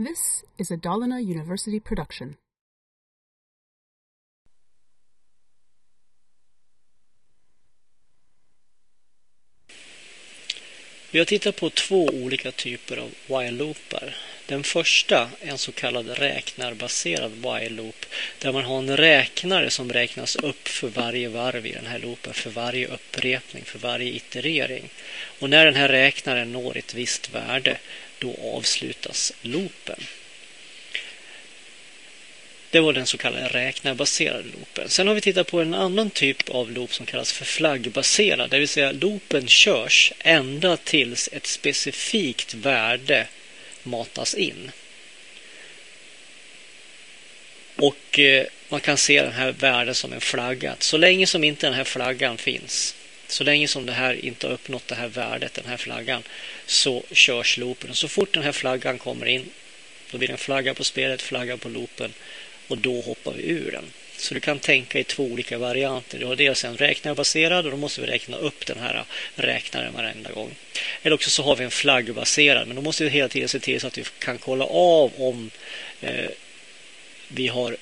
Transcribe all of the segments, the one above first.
This is a Dalarna University production. Vi har tittat på två olika typer av while-loopar. Den första är en så kallad räknarbaserad while-loop där man har en räknare som räknas upp för varje varv i den här loopen, för varje upprepning, för varje iterering. Och när den här räknaren når ett visst värde då avslutas loopen. Det var den så kallade räknarbaserade loopen. Sen har vi tittat på en annan typ av loop som kallas för flaggbaserad. Det vill säga loopen körs ända tills ett specifikt värde matas in. Och eh, man kan se den här världen som en flagga. Så länge som inte den här flaggan finns, så länge som det här inte har uppnått det här värdet, den här flaggan, så körs loopen. Och så fort den här flaggan kommer in, då blir det en flagga på spelet, flagga på loopen och då hoppar vi ur den. Så du kan tänka i två olika varianter. Du har dels en räknarbaserad och då måste vi räkna upp den här räknaren varenda gång. Eller också så har vi en flaggbaserad men då måste vi hela tiden se till så att vi kan kolla av om eh, vi har,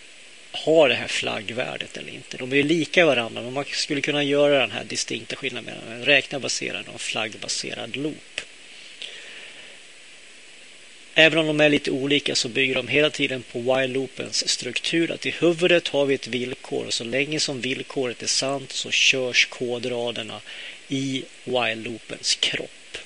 har det här flaggvärdet eller inte. De är lika varandra men man skulle kunna göra den här distinkta skillnaden mellan en räknebaserad och en flaggbaserad loop. Även om de är lite olika så bygger de hela tiden på while-loopens struktur. Att i huvudet har vi ett villkor och så länge som villkoret är sant så körs kodraderna i while-loopens kropp.